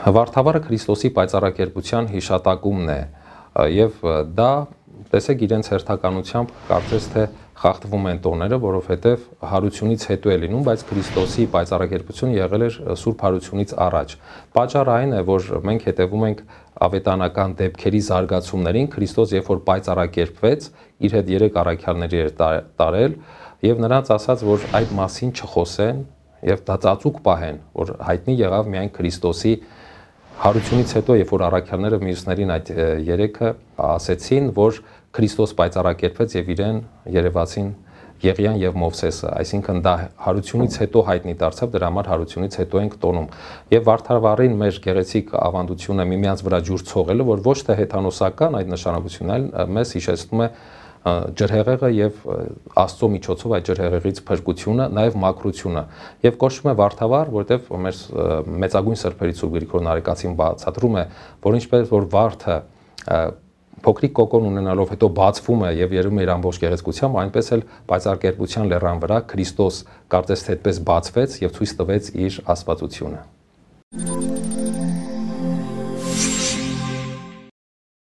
Վարդավառը Քրիստոսի պայծառակերպության հիշատակումն է եւ դա տեսեք իրենց հերթականությամբ կարծես թե խախտվում են տոները, որովհետև հարությունից հետո է լինում, բայց Քրիստոսի պայծառակերպությունը եղել էր Սուրբ հարությունից առաջ։ Պատճառը այն է, որ մենք հետևում ենք ավետանական դեպքերի զարգացումներին, Քրիստոս երբ որ պայծառակերպվեց, իր հետ երեք առաքյալների էր տարել եւ նրանց ասաց, որ այդ մասին չխոսեն եւ դա ծածուկ պահեն, որ հայտնի եղավ միայն Քրիստոսի հարությունից հետո, երբ որ առաքյալները մյուսներին այդ երեքը ասեցին, որ Քրիստոս պայծառակերպվեց եւ իրեն երևացին Եղիան եւ Մովսեսը, այսինքն դա հարությունից հետո հայտնի դարձավ, դրա համար հարությունից հետո ենք տոնում։ Եւ Վարդարվարին մեր գեղեցիկ ավանդությունը միմյանց վրա ջուր ցողելը, որ ոչ թե հեթանոսական այդ նշանակությունն այլ մեզ հիշեցնում է ջրհեղեղը եւ Աստծո միջոցով այդ ջրհեղեղից փրկությունը, նաեւ մակրությունը եւ կոչվում է Վարդավար, որտեվ մեր մեծագույն սրբերից ու Գրիգոր Նարեկացին բացատրում է, որ ինչպես որ Վարդը փոքրիկ կոկոն ունենալով հետո բացվում է եւ երում է իր ամբողջ գեղեցկությամբ, այնպես էլ պայծառկերպության լեռան վրա Քրիստոս կարծես թե այդպես բացվեց եւ ցույց տվեց իր աստվածությունը։